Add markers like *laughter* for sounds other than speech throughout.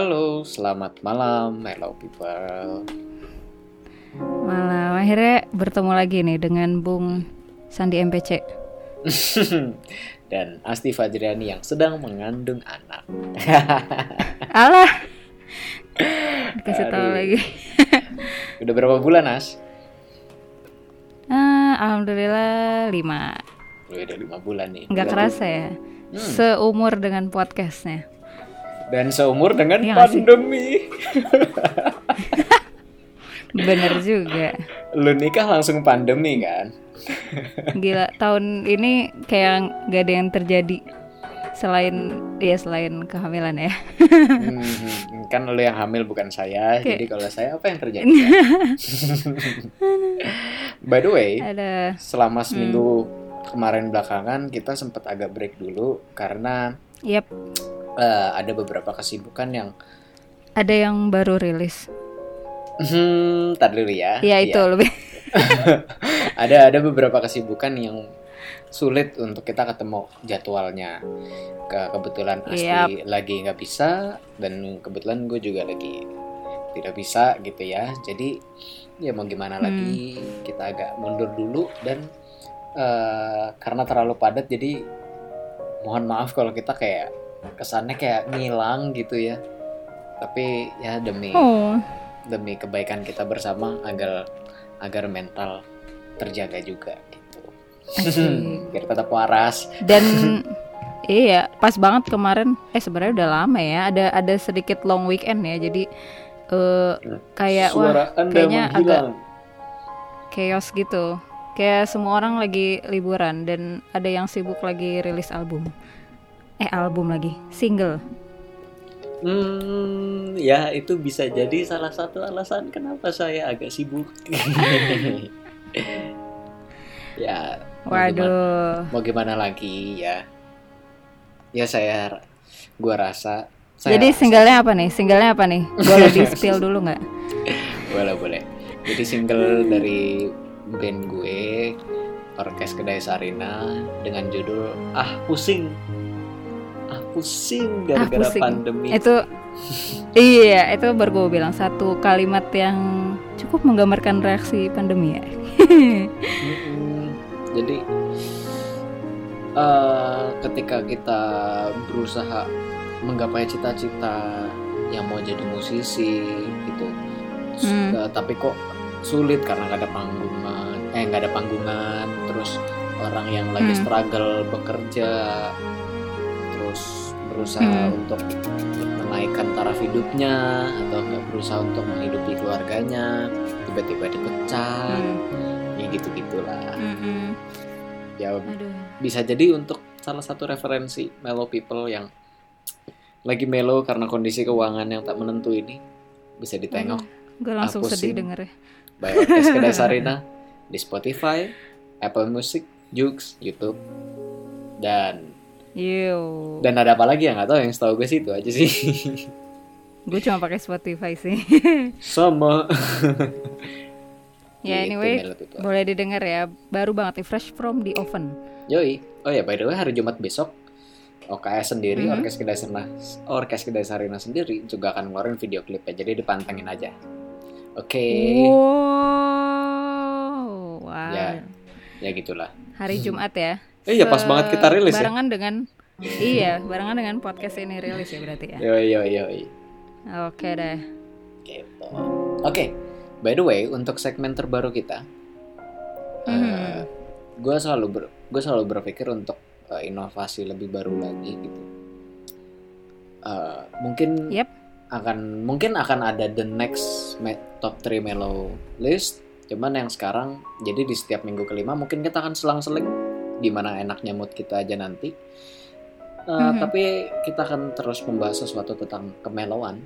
Halo, selamat malam, hello people. Malam akhirnya bertemu lagi nih dengan Bung Sandi MPC. *laughs* Dan Asti Fajriani yang sedang mengandung anak. *laughs* Alah. Dikasih tahu lagi. *laughs* Udah berapa bulan, As? Ah, Alhamdulillah 5. Udah lima bulan nih. Nggak kerasa ya. Seumur dengan podcastnya. Dan seumur dengan sih? pandemi. *laughs* Bener juga. Lu nikah langsung pandemi kan? Gila, tahun ini kayak nggak ada yang terjadi selain ya selain kehamilan ya. Hmm, kan lu yang hamil bukan saya. Jadi kalau saya apa yang terjadi? *laughs* By the way, ada selama seminggu kemarin belakangan kita sempat agak break dulu karena yep, eh, ada beberapa kesibukan yang ada yang baru rilis. hmm, tar dulu ya. Ya itu Iya. lebih. *laughs* ada ada beberapa kesibukan yang sulit untuk kita ketemu jadwalnya. Ke kebetulan Asti lagi nggak bisa dan kebetulan gue juga lagi tidak bisa gitu ya. Jadi ya mau gimana lagi kita agak mundur dulu dan eh, karena terlalu padat jadi mohon maaf kalau kita kayak kesannya kayak ngilang gitu ya. Tapi ya demi Oh, demi kebaikan kita bersama agar agar mental terjaga juga gitu. asik. Biar tetap waras. dan *laughs* iya pas banget kemarin eh sebenarnya udah lama ya ada ada sedikit long weekend ya jadi eh kayak Suara wah kayaknya agak menghilang. chaos gitu kayak semua orang lagi liburan dan ada yang sibuk lagi rilis album eh album lagi single Hmm, ya itu bisa jadi salah satu alasan kenapa saya agak sibuk. *laughs* ya, mau gimana, waduh mau gimana lagi ya? Ya saya, gua rasa. Saya jadi rasa- singlenya apa nih singlenya apa nih boleh di spill *laughs* dulu nggak boleh boleh. Jadi single dari band gue Orkes Kedai Sarina dengan judul Ah Pusing. Ah Pusing gara-gara pusing. pandemi. itu iya itu baru gue bilang satu kalimat yang cukup menggambarkan reaksi pandemi ya. Jadi eh, ketika kita berusaha menggapai cita-cita yang mau jadi musisi gitu, Hmm. eh, tapi kok sulit karena nggak ada panggungan, eh nggak ada panggungan, terus orang yang lagi Hmm. struggle bekerja, terus berusaha Hmm. untuk menaikkan taraf hidupnya atau nggak berusaha untuk menghidupi keluarganya, tiba-tiba dipecat Hmm. ya gitu gitulah Mm-mm. ya Aduh. bisa jadi untuk salah satu referensi mellow people yang lagi mellow karena kondisi keuangan yang tak menentu ini bisa ditengok Gue langsung sedih denger ya. Orkes Kedai Sarina *laughs* di Spotify, Apple Music, Joox, YouTube dan Yo. dan ada apa lagi yang nggak tahu yang setahu gue sih itu aja sih Gue cuma pakai Spotify sih. sama *laughs* ya Gitu, anyway, boleh didengar ya. Baru banget nih fresh from the oven. Yoi. Oh ya, by the way hari Jumat besok OKS sendiri, Mhm. Orkes Kedai Sarina, Orkes Kedai Sarina sendiri juga akan ngeluarin video klipnya. Jadi dipantengin aja. Oke. Wow. Wow. Ya. Ya gitulah. Hari Jumat ya. Eh, iya, pas banget kita rilis ya. Barengan dengan Iya, barengan dengan podcast ini rilis ya berarti ya. Yoi yoi yoi. Oke deh. Gitu. Oke. By the way, untuk segmen terbaru kita, Mhm. gue selalu ber, gue selalu berpikir untuk eh, inovasi lebih baru lagi gitu. Eh, mungkin Yep. akan mungkin akan ada the next top 3 mellow list cuman yang sekarang jadi di setiap minggu kelima mungkin kita akan selang-seling gimana enaknya mood kita aja nanti Uh, Mhm. tapi kita akan terus membahas sesuatu tentang kemelauan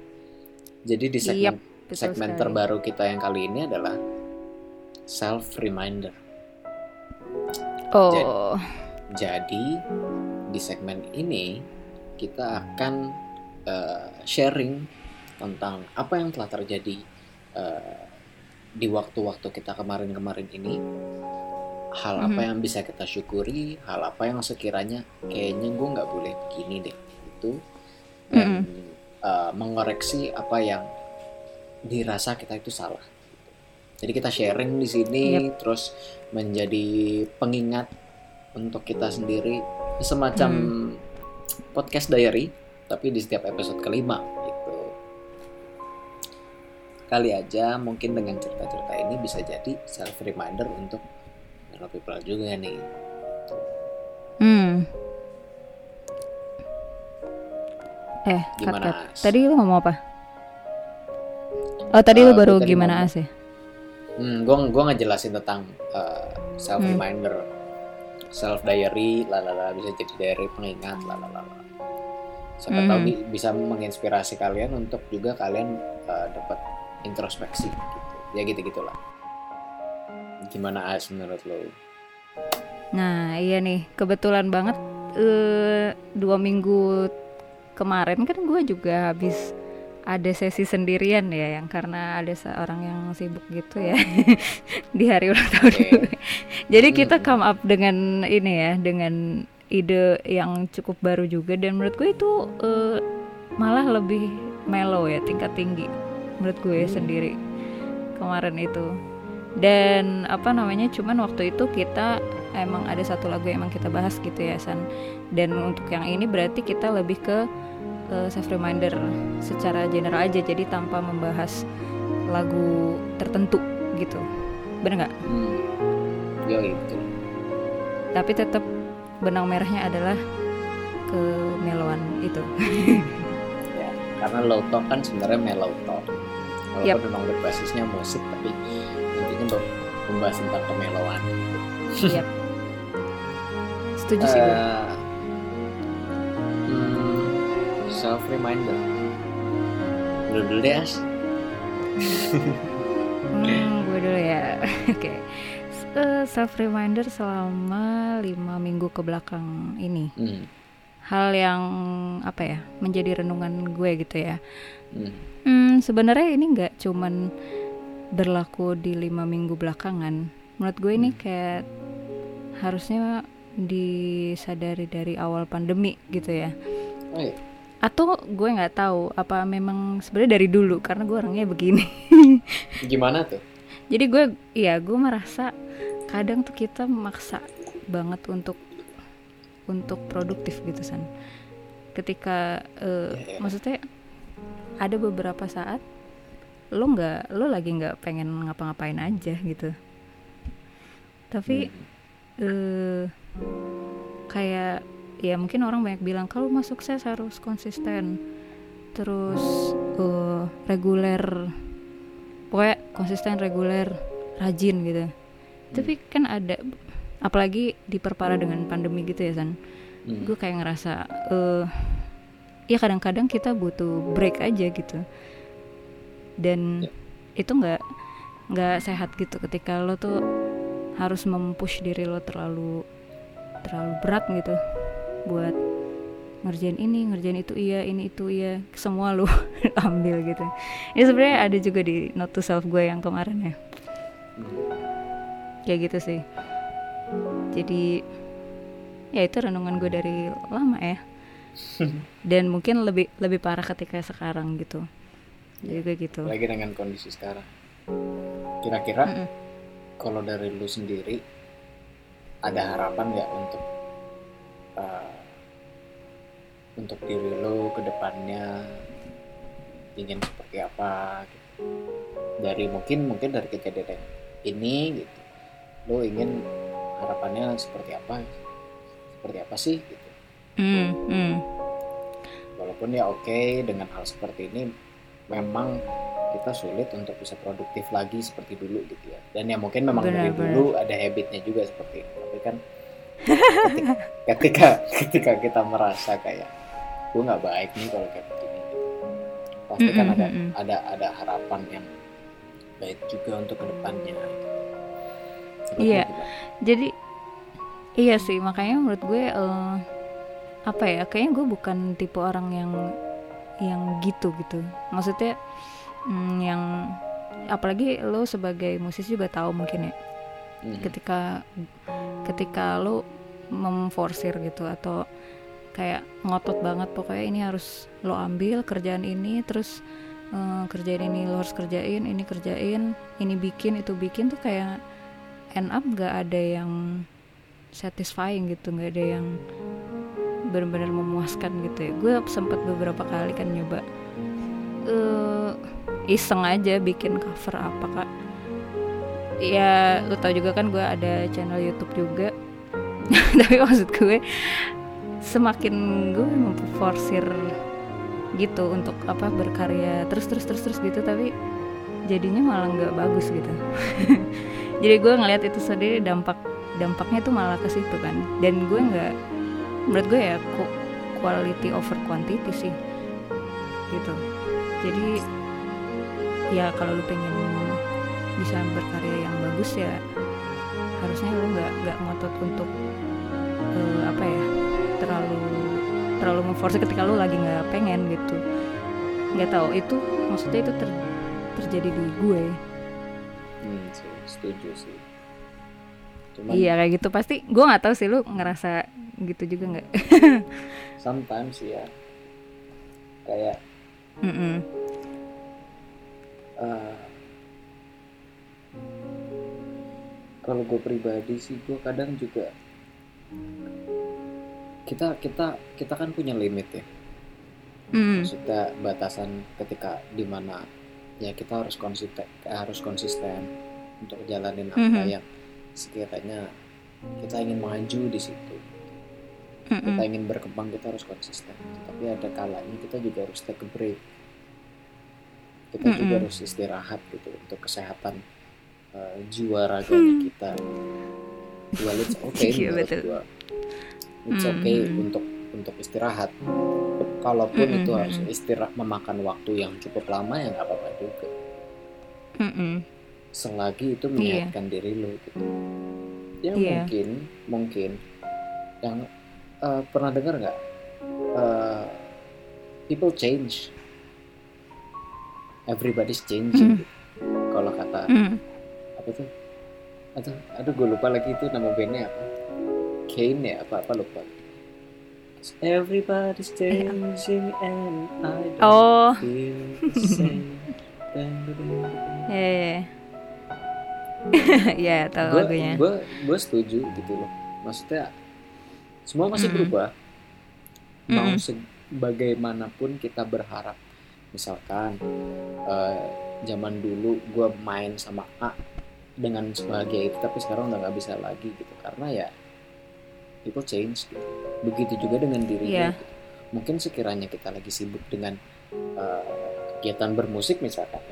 jadi di segmen Betul segmen sekali. terbaru kita yang kali ini adalah self reminder Oh. jadi di segmen ini kita akan uh, sharing tentang apa yang telah terjadi uh, di waktu-waktu kita kemarin-kemarin ini hal apa Mhm. yang bisa kita syukuri hal apa yang sekiranya kayaknya gue nggak boleh begini deh itu dan uh, mengoreksi apa yang dirasa kita itu salah. Jadi kita sharing di sini, yep. terus menjadi pengingat untuk kita sendiri, semacam hmm. podcast diary, tapi di setiap episode kelima gitu. Kali aja mungkin dengan cerita-cerita ini bisa jadi self reminder untuk neural people juga nih. Hmm. Eh, Gimana cut, cut. Tadi lu ngomong apa? Oh, tadi uh, lu baru gimana sih? Hmm, gua gua ngejelasin tentang uh, self reminder, hmm. self diary, lalala bisa jadi diary pengingat, lalala. Siapa hmm. tahu bisa menginspirasi kalian untuk juga kalian uh, dapat introspeksi gitu. Ya gitu gitulah. Gimana as menurut lo? Nah iya nih kebetulan banget uh, dua minggu kemarin kan gue juga habis ada sesi sendirian ya yang karena ada seorang yang sibuk gitu ya *laughs* di hari ulang tahun okay. jadi kita come up dengan ini ya dengan ide yang cukup baru juga dan menurut gue itu uh, malah lebih mellow ya tingkat tinggi menurut gue sendiri kemarin itu dan apa namanya cuman waktu itu kita emang ada satu lagu yang emang kita bahas gitu ya San dan untuk yang ini berarti kita lebih ke uh, self reminder secara general aja jadi tanpa membahas lagu tertentu gitu bener nggak? Hmm. Ya itu. Tapi tetap benang merahnya adalah kemelowan itu. *laughs* ya, karena low talk kan sebenarnya mellow talk. Walaupun yep. memang berbasisnya musik tapi intinya membahas tentang kemelowan. Yep. Setuju sih. Uh, self reminder dulu dulu deh as hmm, gue dulu ya *laughs* oke okay. uh, self reminder selama lima minggu ke belakang ini hmm. Hal yang apa ya menjadi renungan gue gitu ya. Hmm. Hmm, sebenarnya ini nggak cuman berlaku di lima minggu belakangan. Menurut gue ini hmm. kayak harusnya disadari dari awal pandemi gitu ya. Oh, iya. Atau gue nggak tahu apa memang sebenarnya dari dulu karena gue orangnya begini. *laughs* Gimana tuh? Jadi gue ya gue merasa kadang tuh kita maksa banget untuk untuk produktif gitu san ketika uh, yeah, yeah. maksudnya ada beberapa saat lo nggak lo lagi nggak pengen ngapa-ngapain aja gitu tapi hmm. uh, kayak ya mungkin orang banyak bilang kalau mau sukses harus konsisten terus uh, reguler pokoknya konsisten reguler rajin gitu hmm. tapi kan ada apalagi diperparah dengan pandemi gitu ya san. Hmm. gue kayak ngerasa uh, ya kadang-kadang kita butuh break aja gitu. Dan ya. itu nggak nggak sehat gitu ketika lo tuh harus mempush diri lo terlalu terlalu berat gitu buat ngerjain ini ngerjain itu iya ini itu iya semua lu *laughs* ambil gitu. Ini sebenarnya ada juga di not to self gue yang kemarin ya. Kayak gitu sih jadi ya itu renungan gue dari lama ya. *laughs* Dan mungkin lebih lebih parah ketika sekarang gitu. Jadi gue gitu. Lagi dengan kondisi sekarang. Kira-kira mm -mm. kalau dari lu sendiri ada harapan nggak untuk uh, untuk diri lo ke depannya? Ingin seperti apa gitu. dari mungkin mungkin dari kejadian ini gitu. Lo ingin harapannya seperti apa? Seperti apa sih gitu? Mm, mm. walaupun ya oke okay, dengan hal seperti ini memang kita sulit untuk bisa produktif lagi seperti dulu gitu ya. Dan ya mungkin memang benar, dari benar. dulu ada habitnya juga seperti itu tapi kan ketika, ketika ketika kita merasa kayak gue nggak baik nih kalau kayak begini pasti kan ada ada ada harapan yang baik juga untuk ke depannya iya. Jadi iya sih makanya menurut gue uh, apa ya kayaknya gue bukan tipe orang yang yang gitu gitu. Maksudnya mm, yang apalagi lo sebagai musisi juga tahu mungkin ya mm-hmm. ketika ketika lo memforsir gitu atau kayak ngotot banget pokoknya ini harus lo ambil kerjaan ini terus uh, kerjain ini lo harus kerjain ini kerjain ini bikin itu bikin tuh kayak end up gak ada yang satisfying gitu nggak ada yang benar-benar memuaskan gitu ya. Gue sempat beberapa kali kan nyoba uh, iseng aja bikin cover apa kak. Ya lo tau juga kan gue ada channel YouTube juga. *laughs* Tapi maksud gue semakin gue memforsir gitu untuk apa berkarya terus terus terus terus gitu tapi jadinya malah nggak bagus gitu *laughs* jadi gue ngeliat itu sendiri dampak dampaknya tuh malah ke situ kan. Dan gue nggak menurut gue ya quality over quantity sih. Gitu. Jadi ya kalau lu pengen bisa berkarya yang bagus ya harusnya lu nggak nggak ngotot untuk uh, apa ya terlalu terlalu memforce ketika lu lagi nggak pengen gitu. Nggak tahu itu maksudnya itu ter, terjadi di gue hmm, setuju sih. Cuman, iya kayak gitu. Pasti gue nggak tahu sih lu ngerasa gitu juga nggak? *laughs* Sometimes ya kayak mm -mm. Uh, kalau gue pribadi sih gue kadang juga kita kita kita kan punya limit ya. Mm. maksudnya batasan ketika di mana ya kita harus konsisten harus konsisten untuk jalanin apa mm -hmm. yang sekiranya kita ingin maju di situ mm -hmm. kita ingin berkembang kita harus konsisten tapi ada kalanya kita juga harus take a break kita mm -hmm. juga harus istirahat gitu untuk kesehatan uh, jiwa raganya hmm. kita well it's okay *laughs* iya, menurut gua it's okay mm -hmm. untuk untuk istirahat kalaupun mm -hmm. itu harus istirahat memakan waktu yang cukup lama ya nggak apa-apa juga mm -hmm. selagi itu iya. menyehatkan yeah. diri lo gitu ya yeah. mungkin mungkin yang uh, pernah dengar nggak uh, people change everybody's changing mm. gitu. kalau kata mm. apa tuh aduh aduh gue lupa lagi itu nama bandnya apa Kane ya apa apa lupa Everybody's changing and I don't oh. feel the same. *laughs* yeah. ya *laughs* tahu lagunya. Gue gue setuju gitu loh. Maksudnya semua masih mm. berubah. Mau mm. sebagaimanapun kita berharap. Misalkan uh, zaman dulu gue main sama A dengan sebahagia itu, tapi sekarang udah nggak bisa lagi gitu karena ya people change gitu. begitu juga dengan diri yeah. gitu. mungkin sekiranya kita lagi sibuk dengan uh, kegiatan bermusik misalkan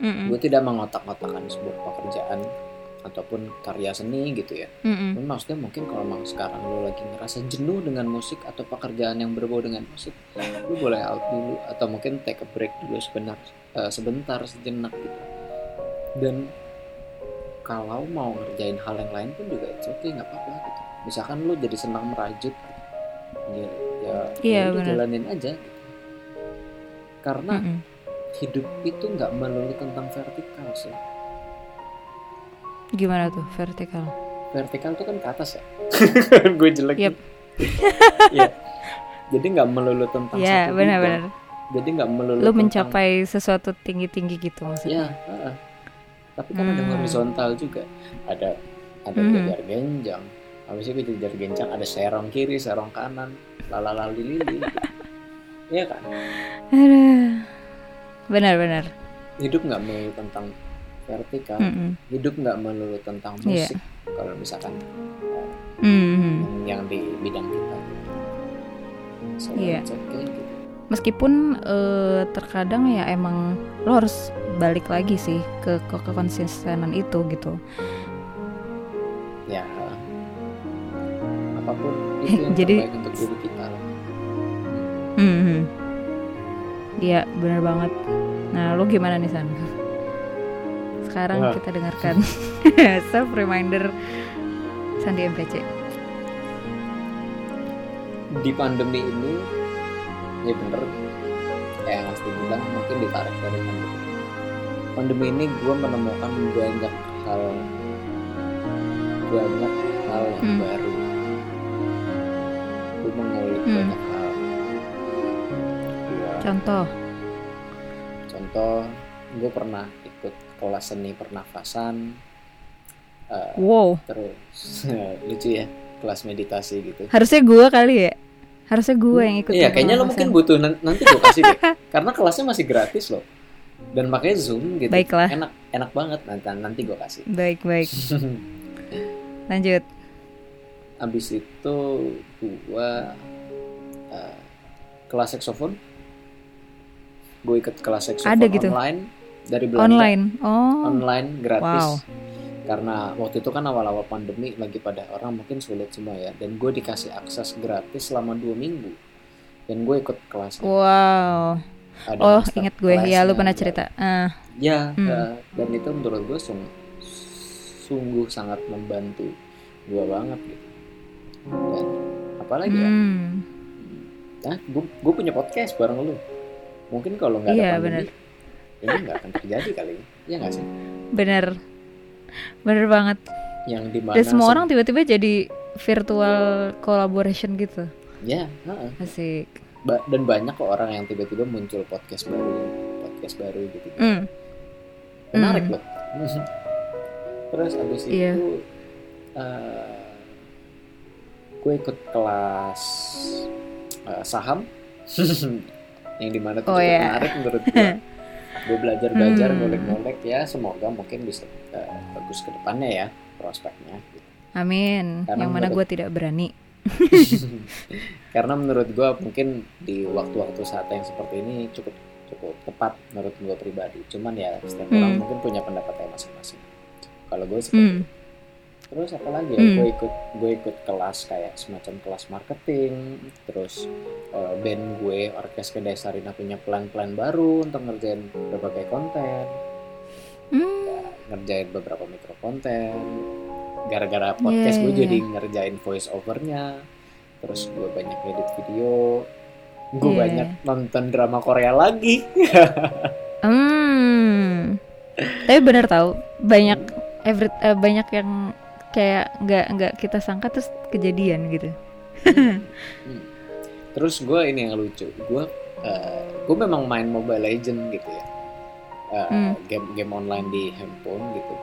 mm -mm. gue tidak mengotak-ngotakan sebuah pekerjaan ataupun karya seni gitu ya mm -mm. maksudnya mungkin kalau memang sekarang lo lagi ngerasa jenuh dengan musik atau pekerjaan yang berbau dengan musik lo boleh out dulu atau mungkin take a break dulu sebentar uh, sebentar sejenak gitu dan kalau mau ngerjain hal yang lain pun juga oke okay nggak apa-apa gitu misalkan lu jadi senang merajut ya ya, iya, ya jalanin aja. Karena mm -hmm. hidup itu nggak melulu tentang vertikal sih. Gimana tuh vertikal? Vertikal tuh kan ke atas ya? *laughs* Gue jelek yep. ya jadi nggak melulu tentang ya, satu benar-benar jadi nggak melulu lu mencapai sesuatu tinggi-tinggi gitu maksudnya? Ya uh, tapi kan hmm. ada horizontal juga. Ada ada hmm. jajar genjang habis itu kejar gencang ada serong kiri serong kanan lalalali lili iya kan benar-benar hidup nggak melulu tentang vertikal mm -mm. hidup nggak melulu tentang iya. musik yeah. kalau misalkan mm -hmm. yang, yang di bidang kita so yeah. okay, gitu. meskipun uh, terkadang ya emang lo harus balik lagi sih ke ke kekonsistenan itu gitu ya apa pun *laughs* itu yang jadi terbaik untuk diri kita hmm iya benar banget. Nah lo gimana nih san? Sekarang Wah. kita dengarkan *laughs* self reminder Sandi MPC di pandemi ini ya bener kayak yang Asti bilang mungkin ditarik dari pandemi. Pandemi ini gue menemukan banyak hal banyak hal yang hmm. baru contoh? Contoh gue pernah ikut kelas seni pernafasan eh, wow. terus *laughs* lucu ya kelas meditasi gitu. Harusnya gue kali ya? Harusnya gue yang ikut iya kayaknya lo mungkin butuh nan- nanti gue kasih deh. *laughs* Karena kelasnya masih gratis loh. Dan makanya zoom gitu Baiklah. enak enak banget. Nanti nanti gue kasih. Baik baik. *laughs* Lanjut. Abis itu gua eh, kelas saxophone gue ikut kelas saxophone Ada gitu? online dari Belanda online? Oh. Online gratis. Wow. karena waktu itu kan awal-awal pandemi lagi pada orang mungkin sulit semua ya. Dan gue dikasih akses gratis selama dua minggu. Dan gue ikut kelasnya. Wow. Ada oh inget gue. Ya lu pernah cerita. Ah. Ya Hmm. eh, dan itu menurut gue sung- sungguh sangat membantu gue banget gitu. Dan apalagi ya? Hmm. Nah, gue, gue punya podcast bareng lu. Mungkin kalau nggak ada Iya, pandemi, bener. ini nggak akan terjadi kali ini. Iya nggak sih? bener bener banget Yang di mana dan semua se- orang tiba-tiba jadi virtual collaboration gitu ya, heeh. asik Ba- dan banyak kok orang yang tiba-tiba muncul podcast baru, podcast baru gitu. hmm. Menarik Hmm. loh. *laughs* Terus abis Iya. itu eh, gue ikut kelas eh, saham, *laughs* yang di mana tuh Oh, cukup iya. menarik menurut gue. *laughs* gue belajar belajar Hmm. ngolek-ngolek ya semoga mungkin bisa eh, bagus ke depannya ya prospeknya gitu. amin Karena yang mana gue tidak berani *laughs* karena menurut gue mungkin di waktu-waktu saat yang seperti ini cukup cukup tepat menurut gue pribadi cuman ya setiap Hmm. orang mungkin punya pendapatnya masing-masing kalau gue seperti hmm. Terus apa lagi ya Hmm. gue ikut gue ikut kelas kayak semacam kelas marketing terus eh, band gue orkestra Desarina punya plan-plan baru untuk ngerjain berbagai konten Hmm. ngerjain beberapa mikro konten gara-gara podcast Iya, gue iya, jadi ngerjain voice overnya terus gue banyak edit video gue Iya. banyak nonton drama Korea lagi *laughs* Hmm. Tapi bener tahu banyak every eh, banyak yang kayak nggak nggak kita sangka terus kejadian gitu. *laughs* terus gue ini yang lucu gue gue memang main Mobile Legend gitu ya Eh, Hmm. game game online di handphone gitu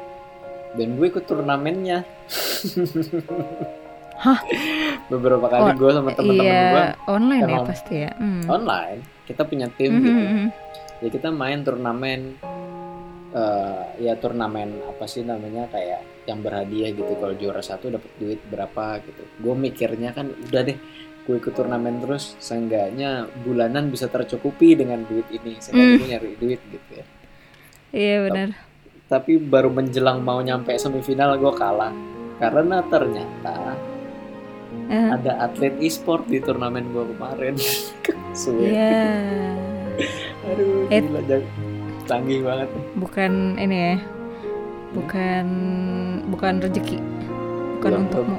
dan gue ikut turnamennya *laughs* Hah? beberapa kali Oh, gue sama temen-temen gue Iya online ya pasti ya. Hmm. online kita punya tim Mhm, gitu mhm. ya kita main turnamen eh ya turnamen apa sih namanya kayak yang berhadiah gitu kalau juara satu dapat duit berapa gitu gue mikirnya kan udah deh gue ikut turnamen terus seenggaknya bulanan bisa tercukupi dengan duit ini seenggaknya Hmm. gue nyari duit gitu ya Iya benar. tapi baru menjelang mau nyampe semifinal gue kalah karena ternyata Eh, ada atlet e-sport di turnamen gue kemarin. *laughs* Iya. aduh Eh. gila jang- canggih banget Bukan ini ya. Bukan bukan rezeki. Bukan Belum, untukmu.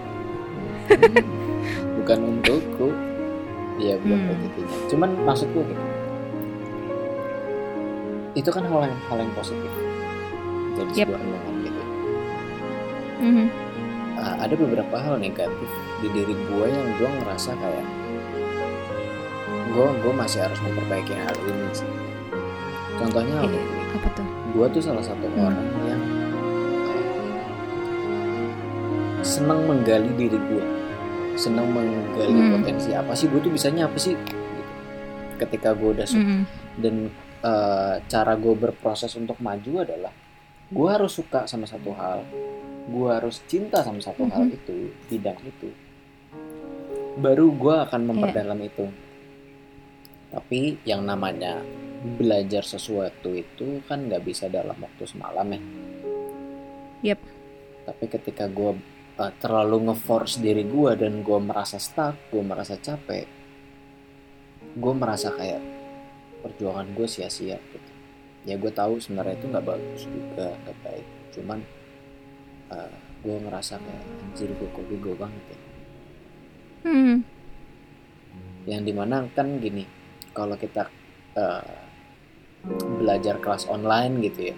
*laughs* bukan untukku Iya belum Hmm. rezekinya cuman maksudku gitu itu kan hal yang hal yang positif jadi Yep. sebuah renungan gitu Mhm. Ah, ada beberapa hal negatif di diri gue yang gue ngerasa kayak gue gue masih harus memperbaiki hal ini sih contohnya apa Apa tuh? gue tuh salah satu Hmm. orang yang senang menggali diri gue senang menggali Hmm. potensi apa sih gue tuh bisanya apa sih ketika gue udah suka Mhm. dan eh, cara gue berproses untuk maju adalah gue harus suka sama satu hal gue harus cinta sama satu hal Mhm. itu bidang itu baru gue akan Iya. memperdalam itu tapi yang namanya belajar sesuatu itu kan nggak bisa dalam waktu semalam ya. Yep. tapi ketika gue uh, terlalu ngeforce diri gue dan gue merasa stuck gue merasa capek gue merasa kayak perjuangan gue sia-sia gitu. Ya gue tahu sebenarnya itu nggak bagus juga nggak baik. Cuman uh, gue ngerasa kayak anjir gue kok bego banget ya? Hmm. yang di mana kan gini kalau kita uh, belajar kelas online gitu ya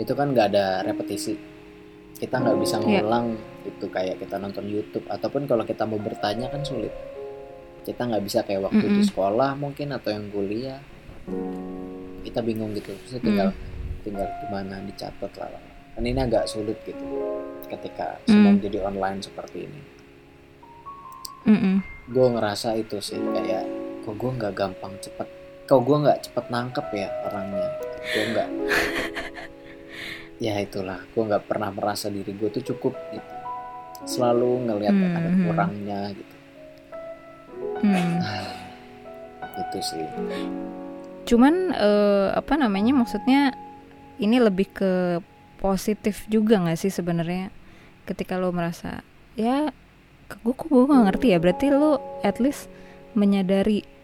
itu kan nggak ada repetisi kita nggak bisa iya. ngulang yeah. itu kayak kita nonton YouTube ataupun kalau kita mau bertanya kan sulit kita nggak bisa kayak waktu mm -hmm. di sekolah mungkin atau yang kuliah kita bingung gitu terus tinggal mm. tinggal gimana dicatat lah kan ini agak sulit gitu ketika mm. semua menjadi online seperti ini mm -mm. gue ngerasa itu sih kayak kok gue nggak gampang cepet kok gue nggak cepet nangkep ya orangnya. Gue nggak *laughs* ya itulah. Gue nggak pernah merasa diri gue tuh cukup gitu. Selalu ngelihat mm -hmm. ada kurangnya gitu. Mm. itu sih. Cuman uh, apa namanya maksudnya ini lebih ke positif juga nggak sih sebenarnya? Ketika lo merasa ya gue kok gue gak ngerti ya. Berarti lo at least menyadari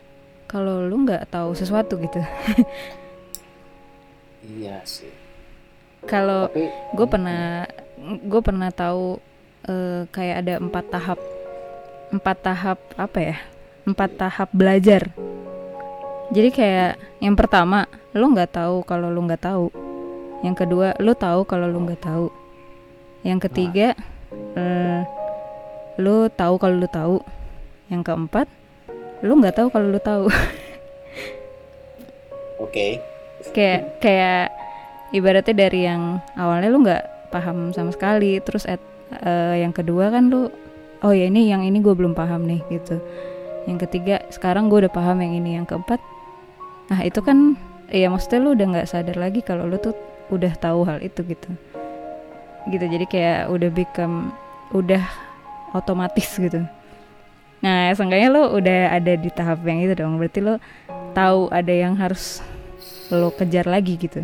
kalau lo nggak tahu sesuatu gitu. Iya sih. Kalau gue pernah gue pernah tahu uh, kayak ada empat tahap empat tahap apa ya? Empat tahap belajar. Jadi kayak yang pertama lo nggak tahu kalau lo nggak tahu. Yang kedua lo tahu kalau lo nggak tahu. Yang ketiga uh, lo tahu kalau lo tahu. Yang keempat lo nggak tahu kalau lo tahu. *laughs* Oke. Okay. kayak kayak ibaratnya dari yang awalnya lu nggak paham sama sekali terus at, uh, yang kedua kan lu oh ya ini yang ini gue belum paham nih gitu. Yang ketiga sekarang gue udah paham yang ini. Yang keempat nah itu kan ya maksudnya lu udah nggak sadar lagi kalau lu tuh udah tahu hal itu gitu. Gitu jadi kayak udah become udah otomatis gitu nah seenggaknya lo udah ada di tahap yang itu dong. Berarti lo tahu ada yang harus lo kejar lagi gitu.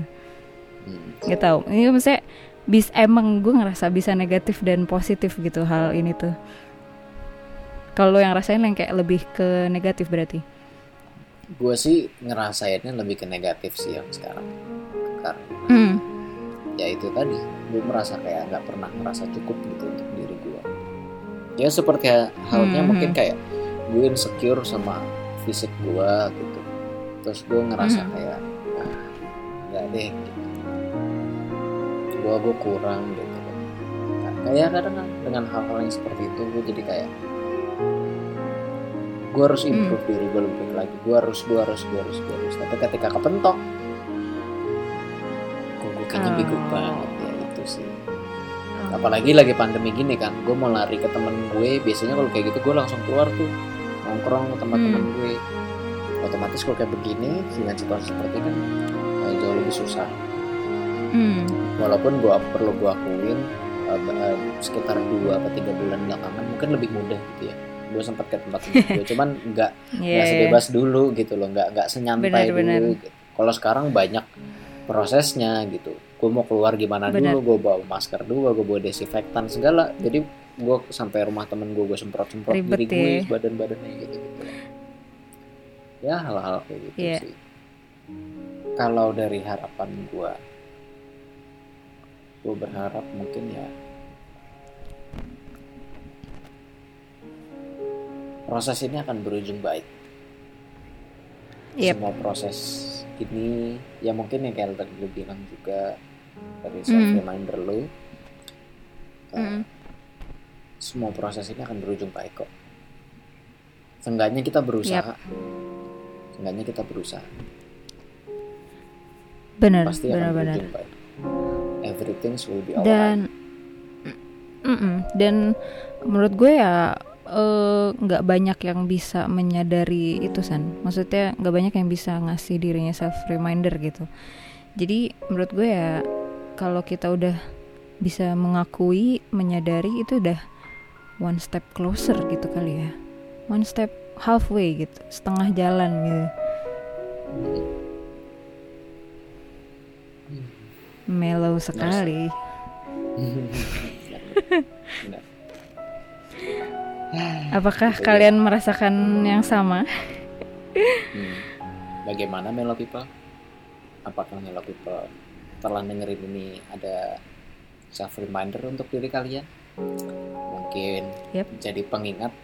Gak tau ini maksudnya bis emang gue ngerasa bisa negatif dan positif gitu hal ini tuh. Kalau yang rasain yang kayak lebih ke negatif berarti? Gue sih ngerasainnya lebih ke negatif sih yang sekarang. Karena hmm. ya itu tadi gue merasa kayak nggak pernah merasa cukup gitu. untuk ya seperti halnya hmm. mungkin kayak gue insecure sama fisik gue gitu terus gue ngerasa hmm. kayak ah, nggak deh gitu gue gue kurang gitu nah, kayak kadang kan dengan hal-hal yang seperti itu gue jadi kayak gue harus hmm. improve hmm. diri gue lebih lagi gue harus gue harus gue harus gue harus tapi ketika kepentok gue kayaknya oh. bego banget ya itu sih. Apalagi lagi pandemi gini kan gue mau lari ke temen gue biasanya kalau kayak gitu gue langsung keluar tuh nongkrong ke tempat-teman hmm. gue otomatis kalau kayak begini dengan situasi seperti ini kan jauh lebih susah hmm. walaupun gua perlu gua akuin uh, sekitar dua atau tiga bulan belakangan mungkin lebih mudah gitu ya gue sempat ke tempat gue *laughs* cuman nggak yeah, nggak iya. sebebas yeah. dulu gitu loh nggak nggak senyantai bener, dulu bener. gitu. kalau sekarang banyak prosesnya gitu gue mau keluar gimana bener. dulu gue bawa masker dulu gue bawa desinfektan segala jadi gue sampai rumah temen gue gue semprot semprot diri gue ya. badan badannya gitu gitu ya hal-hal kayak gitu yeah. sih kalau dari harapan gue gue berharap mungkin ya proses ini akan berujung baik yep. semua proses ini ya mungkin yang kayak tadi lu bilang juga dari self mm. reminder lu uh, mm. semua proses ini akan berujung baik kok seenggaknya kita berusaha yep. seenggaknya kita berusaha benar pasti benar, akan benar. berujung baik everything will be alright. Dan mm -mm, dan menurut gue ya eh, nggak uh, banyak yang bisa menyadari itu san. Maksudnya nggak banyak yang bisa ngasih dirinya self reminder gitu. Jadi menurut gue ya kalau kita udah bisa mengakui, menyadari itu udah one step closer gitu kali ya. One step halfway gitu, setengah jalan gitu. mellow sekali. *laughs* Apakah kalian merasakan yang sama? hmm. Bagaimana Mellow People? Apakah Mellow People telah dengerin ini ada self reminder untuk diri kalian? Mungkin yep. jadi pengingat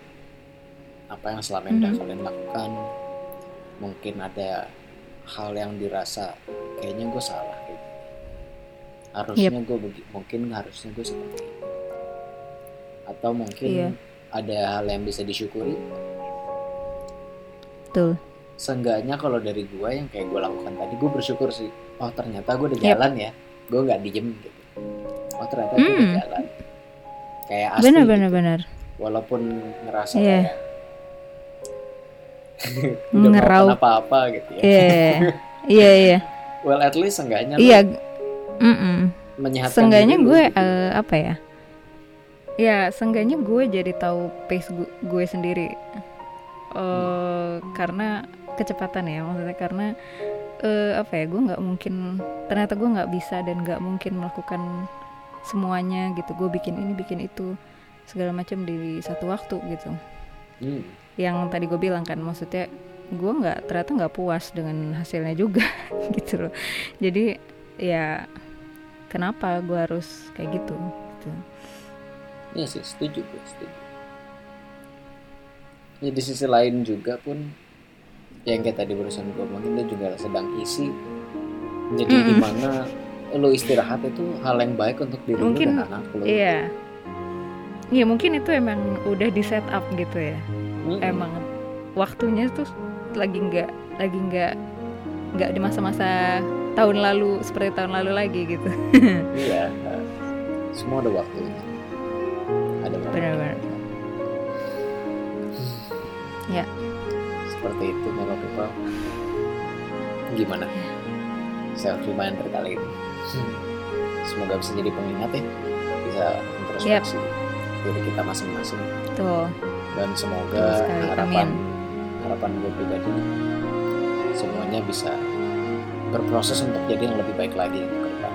apa yang selama ini mm -hmm. kalian lakukan. Mungkin ada hal yang dirasa kayaknya gue salah harusnya yep. gue mungkin harusnya gue seperti ini atau mungkin iya. ada hal yang bisa disyukuri betul seenggaknya kalau dari gue yang kayak gue lakukan tadi gue bersyukur sih oh ternyata gue udah jalan yep. ya gue nggak diem gitu oh ternyata mm. gue udah jalan kayak asli bener gitu. bener bener walaupun ngerasa yeah. kayak *laughs* ngerau apa-apa gitu ya iya *laughs* iya iya well at least enggaknya iya mm -mm. menyehatkan seenggaknya gue gitu. uh, apa ya ya seenggaknya gue jadi tahu pace gue, gue sendiri uh, hmm. karena kecepatan ya maksudnya karena uh, apa ya gue nggak mungkin ternyata gue nggak bisa dan nggak mungkin melakukan semuanya gitu. Gue bikin ini bikin itu segala macam di satu waktu gitu. Hmm. yang tadi gue bilang kan maksudnya gue nggak ternyata nggak puas dengan hasilnya juga *laughs* gitu loh. Jadi ya kenapa gue harus kayak gitu gitu. Ya sih setuju gue setuju. Ya di sisi lain juga pun yang kayak tadi barusan gue omongin itu juga sedang isi. Jadi mm -hmm. di mana lo istirahat itu hal yang baik untuk diri mungkin, lo dan anak lo iya. Iya mungkin itu emang udah di set up gitu ya. Mm -hmm. emang waktunya tuh lagi nggak lagi nggak nggak di masa-masa tahun lalu seperti tahun lalu lagi gitu. *laughs* Iya semua ada waktunya seperti itu Melo people gimana self reminder kali ini semoga bisa jadi pengingat ya bisa introspeksi yep. diri kita masing-masing tuh dan semoga harapan Amin harapan gue pribadi semuanya bisa berproses untuk jadi yang lebih baik lagi ke depan.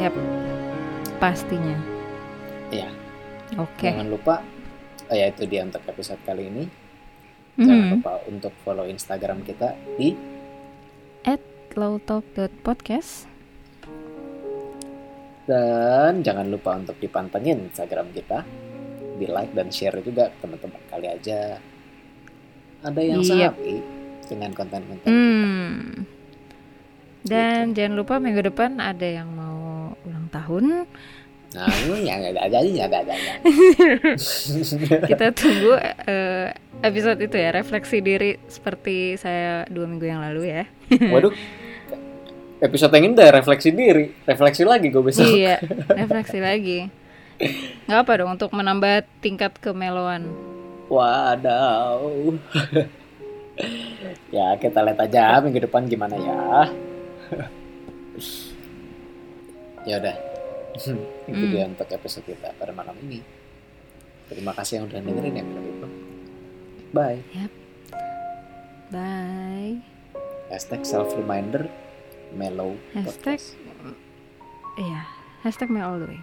Yap, pastinya. Iya. Oke. Okay. Jangan lupa, oh ya itu dia untuk episode kali ini. Mm-hmm. Jangan lupa untuk follow Instagram kita di @lowtalk.podcast. Dan jangan lupa untuk dipantengin Instagram kita, di like dan share juga teman-teman kali aja ada yang yep. sapi dengan konten-konten hmm. dan gitu. jangan lupa minggu depan ada yang mau ulang tahun nah ya ada aja ada ada kita tunggu uh, episode itu ya refleksi diri seperti saya dua minggu yang lalu ya waduh episode yang ini udah refleksi diri refleksi lagi gue besok iya refleksi lagi nggak apa dong untuk menambah tingkat kemeloan Wadaw. *laughs* ya kita lihat aja minggu depan gimana ya. *laughs* ya udah. *laughs* Itu dia hmm. untuk episode kita pada malam ini. Terima kasih yang udah dengerin ya. Bye. Yep. Bye. Hashtag self reminder mellow Hashtag Iya, hashtag me all the way.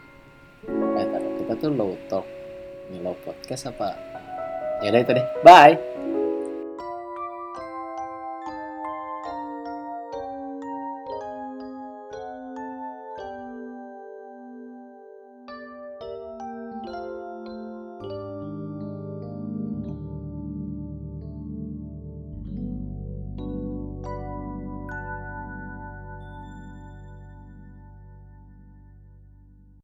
Eh, kita tuh low talk mellow podcast apa ya udah itu deh bye